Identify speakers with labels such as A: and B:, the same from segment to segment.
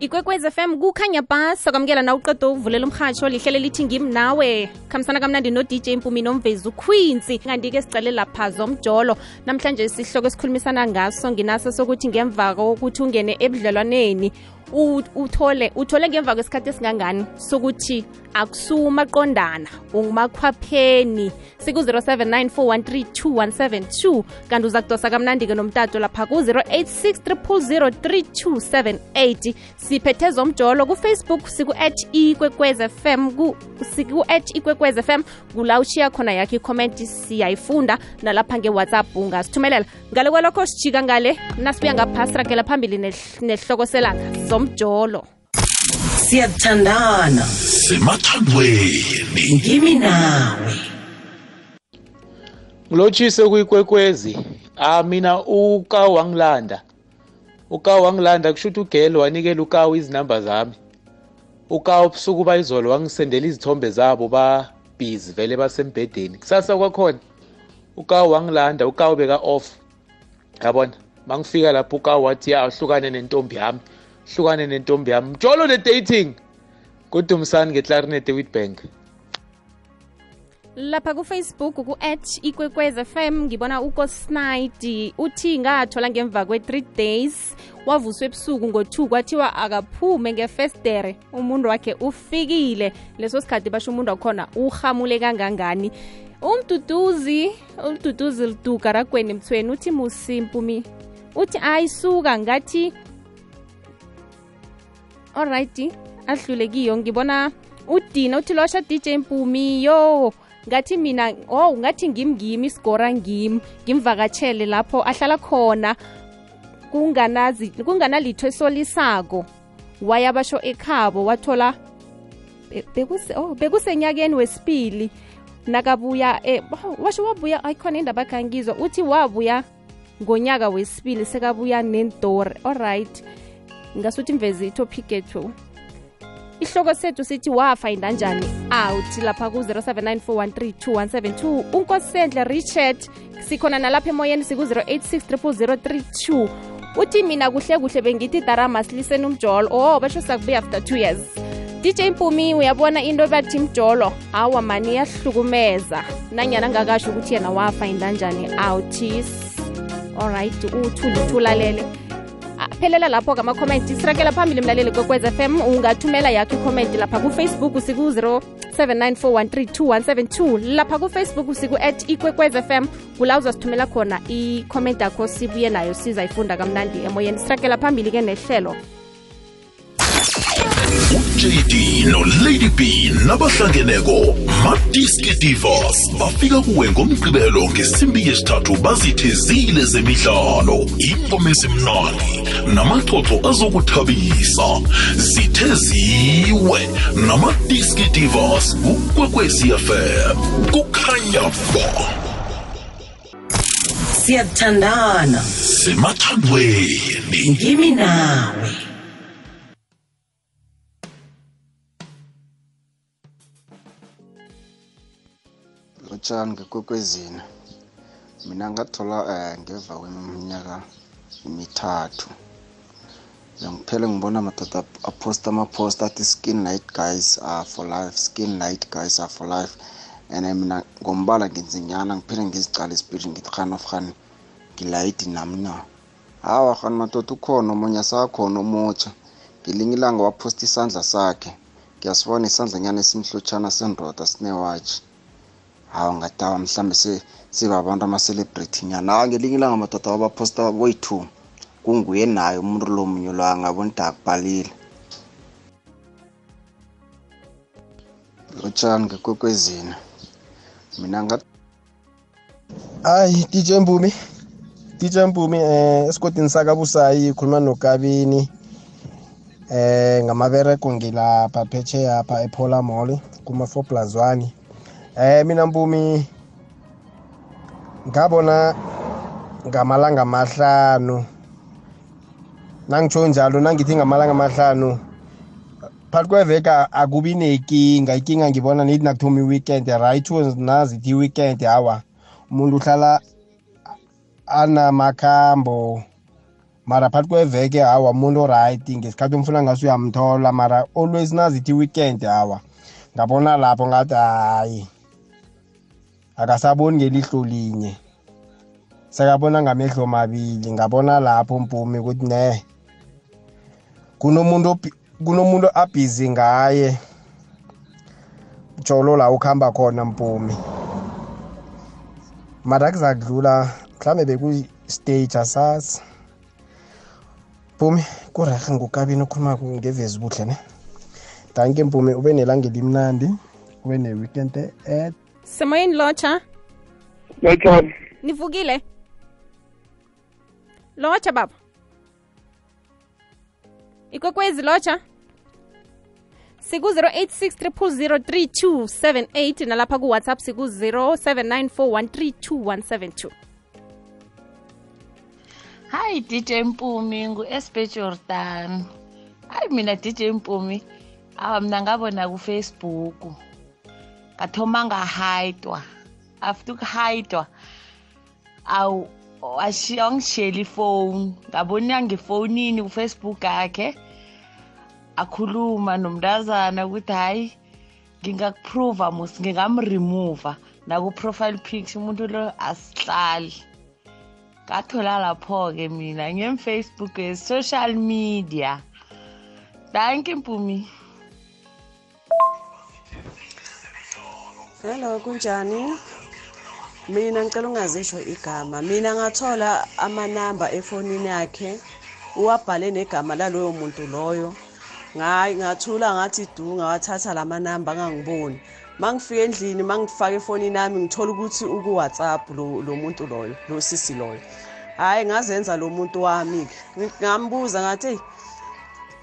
A: ikwekwezi fm kukhanya ba sakwamukela na uqeda ukuvulela umhatsho lihlele lithi ngim nawe. Khambisana kamnandi no-dj mpumi nomvezi ukhwinsi kanti-ke sicale lapha zomjolo. Namhlanje sihloko esikhulumisana ngaso nginaso sokuthi ngemva kokuthi ungene ebudlelwaneni uthole uthole ngemva kwesikhathi esingangani sokuthi akusuma qondana ungumakhwapheni siku-0794132172 kanti uza kudosa kamnandi-ke nomtato lapha ku-086 siphethe zomjolo kufacebook siku-at ikwekwez fm siku-at ikwekwez fm kula ushiya khona yakho ikhomenti siyayifunda. Nalapha ngewhatsapp ungasithumelela. Ngale kwalokho sijika ngale. Nasibuya ngaphasi ragela phambili nehloko selanga zomjolo
B: siyathandana.
C: Semathandweni.
B: Ngimi nawe
D: ngilotshise kuyikwekwezi. Ah mina uka wangilanda. uka wangilanda kusho ukuthi ugel wanikela ukawu izinamba zami. ukawu busuku bayizolo wangisendela izithombe zabo babhizi vele basembhedeni. Kusasa kwakhona. ukawu wangilanda ukawu beka off yabona? Mangifika lapho ukawu wathi ya uhlukane nentombi yami. Hlukane nentombi yami mjolo ne-dating. Kodwa umsani ngeclarinet ewitbank
A: lapha kufacebook ku-at ikwekwez fm ngibona ukosnide uthi ngathola ngemva kwe-three days wavuswa ebusuku ngo-2 kwathiwa akaphume ngefestere. Umuntu wakhe ufikile. Leso sikhathi basho umuntu wakhona uhamule kangangani. Umduduzi umduduzi liduka ragweni mthweni uthi musimpumi uthi ayisuka ngathi alrighty adlule kiyo ngibona udina uthi losha dj mpumi? Yo ngathi mina oh ngathi ngimngimi isigora ngimi. Ngimvakatshele lapho ahlala khona. Kunganazi kunganalitho esolisako. Waya basho ekhabo wathola bekuse oh bekusenyakeni wesibili. Nakabuya eh, washo wabuya ayikhona indaba khangizwa uthi wabuya ngonyaka wesibili sekabuya nentori alright ngasuthi mvezi itopic ethu ihloko sethu sithi wafayinda njani out lapha ku-0794132172 unkosendle richard sikhona nalapha emoyeni siku-086 uthi mina kuhle kuhle bengithi daramas liseni umjolo. Oh basho sakubuya after 2 years. Dj mpumi uyabona into bathi mjolo? Awa mani yahlukumeza nanyana ngakasho ukuthi yena wafayinda njani outis alright uthulithulalele phelela lapho-ke amakhomenti sirakela phambili mlaleli kwekwez fm ungathumela yakho ikhomenti lapha kufacebook siku-0794132172 lapha kufacebook siku-at ikwekwez fm kula uzasithumela khona ikhomenti akho sibuye nayo sizayifunda kamnandi emoyeni. Sirakela phambili-ke nehlelo
C: uJD noLady B nabahlangeneko Madiski Divas bafika kuwe ngomgqibelo ngesimbi yesithathu bazithezile zemidlalo ingoma ezimnandi namaxoxo azokuthabisa. Zitheziwe namadiski Divas kukwekwezi FM kukhanya ba.
B: Siyathandana.
C: Semathandweni.
B: Ngimi nawe.
E: Lotshani ngekwekwezini mina ngathola um ngemva kweminyaka emithathu. Ngiphele ngibona amadoda aphosta amapost athi skin night guys are for life skin night guys are for life. And mina ngombala nginzinyana ngiphele ngizicala isipiri ngithi khani of khani ngilayidi nami na? Hawa khani madoda ukhona omunye asakhona omutsha. Ngelinye ilanga waphosta isandla sakhe. Ngiyasibona isandlanyana esimhlotshana sendoda sinewatshi. Hawu ngadawa mhlawumbe sibabantu ama-celebrity nyana. Hawa ngelinye ilanga madoda wabaphosta boyi-two kunguye naye umuntu lo munye lo angabona ukuthi akubhalile. Lotshani ngekwekwezini. Mina nga
F: hayi dj mpumi dj mpumi eh esigodini sakabusayi khuluma nokabini eh ngamabereko ngilapha phetshe apha epola mall kuma-four plus one. Eh mina mpumi ngabona ngamalanga amahlanu. Nangitsho njalo nangithi ngamalanga amahlanu phakathi kweveka akubi nekinga. Ikinga ngibona nithi nakuthoma i-weekend right nazithi i-weekend hawa umuntu uhlala anamakhambo mara phakathi kweveke hawa muntu oright ngesikhathi umfuna ngaso uyamthola mara always nazithi weekend hawa ngabona lapho ngathi hayi. Akasaboni ngelihlo linye. Sekabona ngamehlo mabili ngabona lapho mpumi ukuthi ne kunomuntu kunomuntu abhizi ngaye jolo la ukuhamba khona mpumi mara kuzakudlula mhlawumbe beku-stage asazi. Mpumi kurehe ngukabini okhuluma ngevezi buhle ne? Danke mpumi ube nelanga elimnandi ube ne-weekend e
A: semoyeni lotsha
G: Lotshani.
A: nivukile lotsha baba. Ikwekwezi lotsha siku-086 3278 nalapha kuwhatsapp siku-0794132172
H: hayi dj mpumi ngu-sb jordan. Hayi mina dj mpumi. Awa mna ngabona kufacebook ngathoma ngahayidwa after ukuhayidwa awu washi- wangishiyela ifoni ngabona ngefonini kufacebook yakhe akhuluma nomntazana ukuthi hayi ngingakupruva mus ngingamremover naku-profile picture umuntu lo asihlali. Ngathola lapho-ke mina ngemfacebook social media. Danke mpumi.
I: Hello kunjani? Mina ngicela ungazisho igama. Mina ngathola amanamba efonini yakhe uwabhale negama laloyo muntu loyo. Ngayi ngathula ngathi du ngawathatha la manamba angangiboni. Mangifika endlini mangifaka efonini yami ngithola ukuthi uku-whatsapp lo, lo muntu loyo lo sisi loyo. Hhayi ngazenza lo muntu wami-ke ngambuza ngathi eyi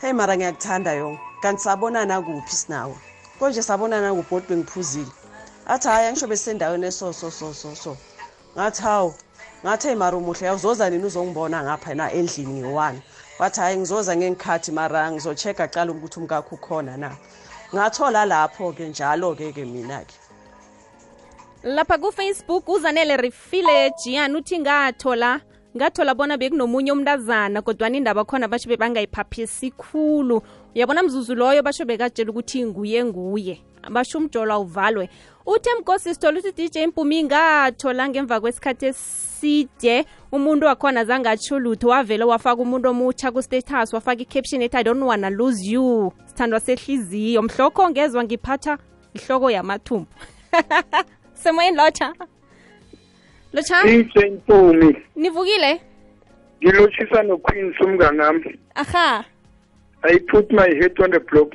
I: heyi mara ngiyakuthanda yonke. Kanti sabonana kuphi sinawe? Konje sabonana kuphi kodwa bengiphuzile. Athi hhayi angisho besendaweni eso so so so so. Ngathi hawu ngathi eyi mara umuhle uzoza nini uzongibona ngapha na endlini ngiwani wathi hhayi ngizoza ngengikhathi mara ngizo-check-a cala ukuthi umkakho ukhona na. Ngathola lapho-ke njalo-ke ke mina-ke.
A: Lapha kufacebook uzanele refile jian uthi ngathola ngathola bona bekunomunye umntazana kodwana indaba khona basho bebangayiphaphisi khulu. Uyabona mzuzu loyo basho bekatshela ukuthi nguye nguye. Basho umjolo awuvalwe uthe mkosi sithola uthi dj mpumi ngathola ngemva kwesikhathi eside umuntu wakhona zangatsho lutho wavele wafaka umuntu omutsha kustatus wafaka i-caption ethi i don't wanna lose you. Sithandwa sehliziyo. Mhlokho ngezwa ngiphatha ihloko yamathumbu. Semoyeni lotsha lotsha
G: DJ Mpumi.
A: nivukile?
G: Ngilotshisa noQueen sumnganami
A: aha.
G: I put my head on the block.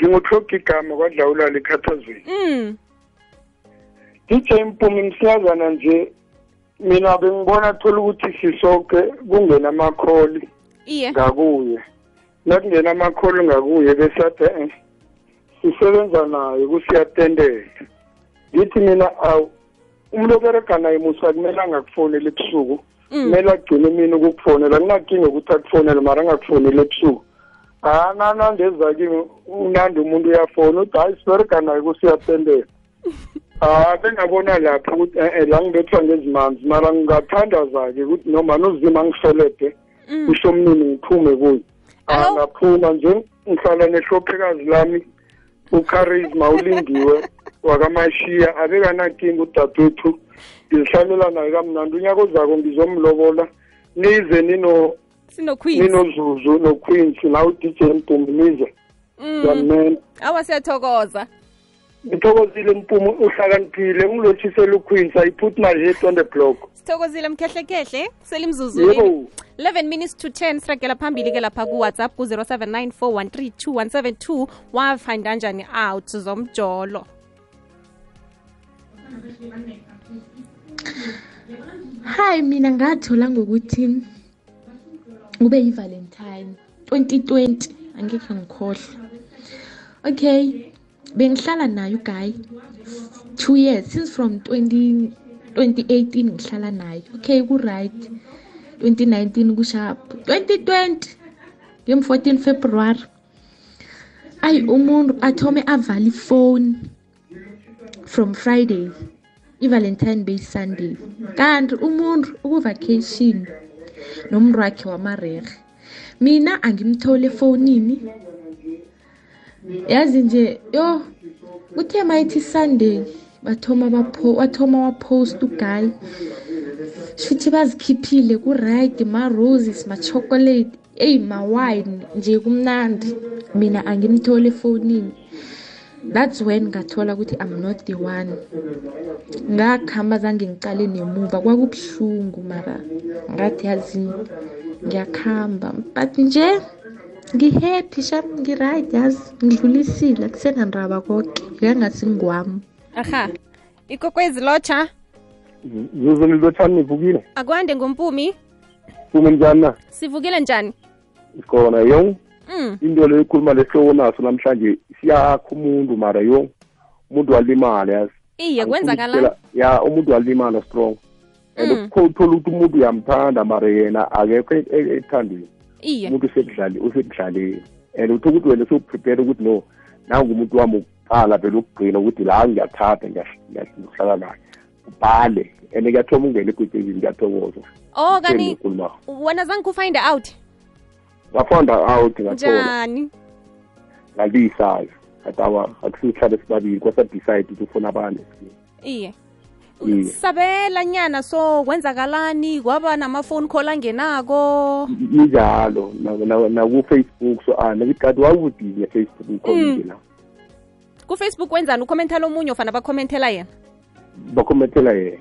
G: Nginguthoka igama kwadlawula likhathazweni.
A: mm
G: DJ Mpumi msiyazana nje mina bengibona thola ukuthi sisonke kungena amakholi
A: iye
G: ngakuye. Nakungena amakholi ngakuye bese athi eh sisebenza naye kusiyatendela. Ngithi mina awu umuntu oberega naye musa kumele angakufonela ebusuku.
A: mm
G: kumele agcine mina ukukufonela kunakinga ukuthi akufonele mara angakufonele ebusuku ha nanandeza kimi unandi umuntu uyafona uthi hayi siberega naye kusiyatendela ha bengabona lapho ukuthi e-e la ngibethwa ngezimanzi mara ngingathandaza-ke ukuthi noma nozima ngihelebhe
A: mm.
G: kusho omnini ngiphume kuye.
A: Alo?
G: angaphuma nje ngihlala nehlophekazi lami ucharisma ulindiwe wakamashiya abekanakinga udadewethu ngizihlalela naye kamnandi. Unyaka ozako ngizomlobola nize nino
A: sinoqueens
G: ninozuzu noqueens la udj mpumi nize
A: mm.
G: Yamena
A: awa siyathokoza.
G: Ngithokozile mpumi uhlakaniphile ungilothisele uqueens i put my head on the block.
A: Sithokozile mkhehlekhehle selimzuzu
G: yebo.
A: 11 minutes to 10 siragela phambili ke lapha kuwhatsapp ku-0794132172 wafinda njani out zomjolo?
J: Hayi mina ngathola ngokuthi kube yi-valentine. 2020 angekhe ngikhohlwa okay bengihlala naye uguy two years since from 20, 2018 ngihlala naye. Okay ku-right. 2019 kusharp 2020 ngem-14 february. Ayi umuntu athome avala ifoni from friday i-valentine bay sunday. Kanti umuntu ukuvacation. Nomntu wakhe wamarerhe. Mina angimtholi efowunini yazi nje yo kuthe mayithi sunday bathoma bapho wathoma wapost uguy shuthi bazikhiphile ku-right ma-roses ma-chocolate. Eyi ma-wine nje kumnandi. Mina angimtholi efowunini that's when ngathola ukuthi i'm not the one. Ngakuhamba zange ngiqale nemuva kwakubuhlungu mara ngathi yazini ngiyakuhamba but nje ngi-happy sham ngi-right yazi. Ngidlulisile kusenandraba koke ngangasingwami
A: aha ikokwezi lotsha?
K: Zuzu nilotshani nivukile
A: akwande ngompumi.
K: Pumi njani na?
A: Sivukile njani?
K: Khona yong
A: mm.
K: into leyo ikhuluma lesihloko naso namhlanje siyakha umuntu mara yo umuntu walimala yazi.
A: Iye
K: kwenzakala ya umuntu walimala strong. And
A: ukuthola
K: ukho uthola ukuthi umuntu uyamthanda mara yena akekho e- e- ethandweni.
A: Iye.
K: Umuntu usekudlali- usekudlaleni. And uthi ukuthi wena sewuprepare ukuthi no nangu umuntu wami ukuqala vele ukugcina ukuthi la ngiyathatha ngiyahlala naye. Ubhale. And kuyathoma ungena egwetshezini ngiyathokoza.
A: Oh kani wena zange kufind out?
K: Ngafanda out
A: njani
K: ngaliyihlayo atawa akusiyihlabe sibabili kwasadicide ukuthi ufuna abantu.
A: Iye. Sabela nyana so kwenzakalani? Kwaba nama-phone call angenako?
K: Injalo nakufacebook so ah nekikati wawudinye facebook
A: mm.
K: komngena
A: kufacebook wenzani? Ukhommenthela omunye ofana bakhommenthela yena?
K: Bakhommenthela yena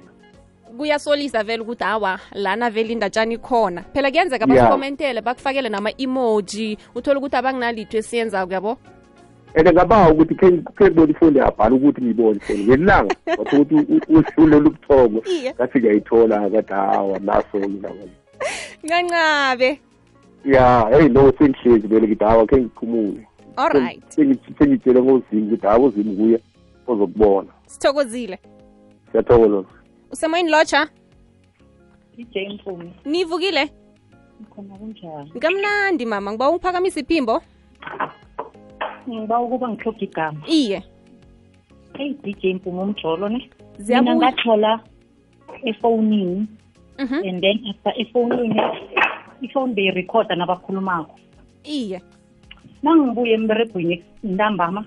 A: kuyasolisa vele ukuthi hawa lana vele indatshani khona phela kuyenzeka
K: Yeah.
A: basikhomentele bakufakele nama-emoji uthole ukuthi abanginalitho esiyenza kuyabo
K: and ngabawa ukuthi khe khe ngibone ifoni yabhala ukuthi ngiyibone ifoni ngelilanga watho ukuthi uhlulele ubuthongo ngathi ngiyayithola kade hawa naso ncancabe.
A: Ngancabe
K: ya hey no sengihlezi vele ngithi hawa khe ngiphumule
A: allright
K: Sengi- sengitshele ngozimu ukuthi hawa uzimu kuye ozokubona.
A: Sithokozile.
K: Siyathokoza
A: usemoyini lotsha
L: DJ Mpumi
A: nivukile.
L: Khona kunjani
A: kamnandi mama. Ngiba ungiphakamisa iphimbo.
L: Ngiba ukuba ngihloga igama.
A: Iye.
L: Hey DJ Mpumi umjolo ne? Mina ngathola efonini
A: Mhm.
L: and then after efonini ifoni beyirekhoda nabakhulumako.
A: Iye.
L: Nangibuye emberegweni ntambama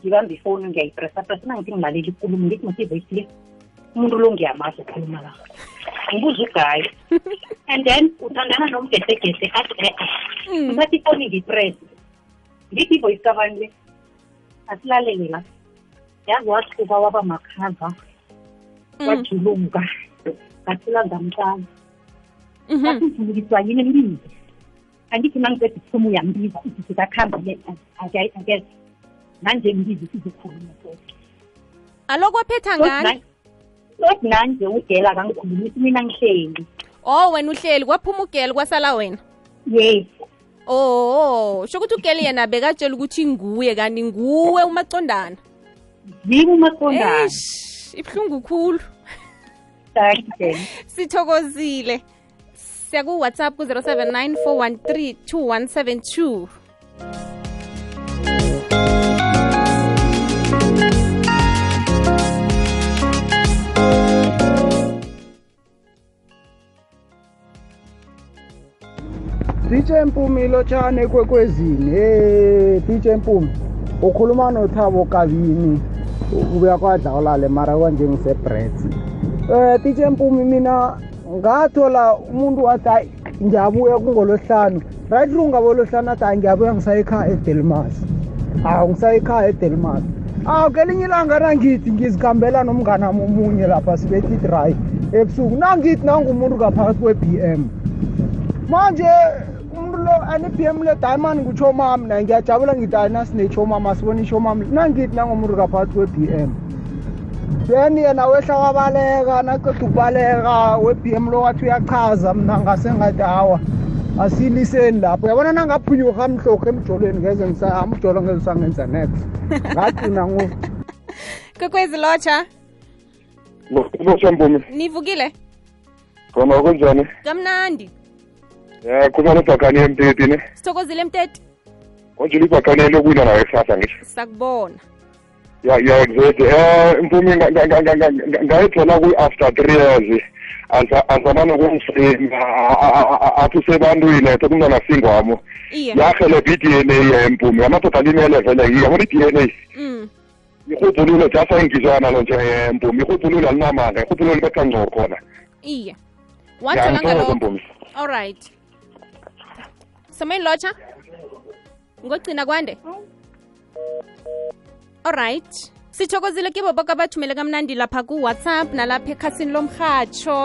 L: ngibamba ifoni ngiyayipresa presa nangithi ngilalela ikulumo ngithi ngithi voice le umuntu lo ngiyamazi ukhuluma la ngibuza ugayi. And then uthandana nomgesegese athi e-e ngathi ifoni ngiyipresa ngithi ivoice kabani le asilalele la. Yazi wathuba waba makhava wajuluka ngathula ngamcala ngathi ngivulukiswa yini mbizi angithi nangiqeda ukuphuma uyambiza uthi angeze nanje mbizi sizokhuluma soke
A: alo kwaphetha ngani
L: lothi nanje ugela kangikhulumisi mina ngihleli.
A: Oh wena uhleli kwaphuma ugeli kwasala wena?
L: Yes.
A: Oh sho ukuthi ugeli yena bekatshela ukuthi nguye kanti nguwe umacondana
L: yimi umaqondana.
A: Eish, ibuhlungu khulu.
L: Thank
A: sithokozile. Siyaku-whatsapp ku-079 413 2172
M: DJ Mpumi lotshane ekwekwezini hey DJ Mpumi ukhuluma nothabo kabini ubuya kwadlawulale mara kwanje ngisebrets eh DJ Mpumi mina ngathola umuntu wathi hayi ngiyabuya kungolosihlanu right lungabolosihlanu athi hayi ngiyabuya ngisayekhaya edelmas. Awu ngisayekhaya edelmas. Awu kelinye ilanga nangithi ngizikhambela nomnganami omunye lapha sibethi dry ebusuku. Nangithi nangumuntu ngaphakathi kwe-b m. Manje umuntu lo ane-bm le diamond mami naye ngiyajabula ngithi hayi nasinetsho mama sibona isho mami nangithi nangomuntu ngaphakathi kwe-b m. Then yena wehla wabaleka naqeda ukubaleka we-b m lo wathi uyachaza mna ngasengathi awa hawa asiliseni lapho. Yabona nangaphunyuka amhlokho emjolweni ngeze amjolo ngeze sangenza next. Ngagcina ngo
A: kwekwezi lotsha.
K: Mbumi
A: nivukile?
K: Khona kunjani
A: kamnandi
K: Eh khuluma nobhakani emteti ne.
A: Sithokozile emteti.
K: Konje libhakani lokuyina nawe kusasa ngisho.
A: Sakubona.
K: Ya ya exact Eh mpumi ngayithola ku after 3 years.
N: azama nokungisinga athi usebantwini ethe kumntwana singwamo yahelebha i-dna yempumi amadoda alimele vele yiyo abona i-dna
A: mm.
N: irhubhululo jasa engizwana lo nje eh, yempumi irhubhululo alinamanga irhubhululo libetha ngco khona
A: iye ngalo.
N: all
A: right somoyini lotsha ngogcina kwande? Alright sithokozile kibo boke abathumele kamnandi lapha ku-whatsapp nalapha ekhasini lomrhatsho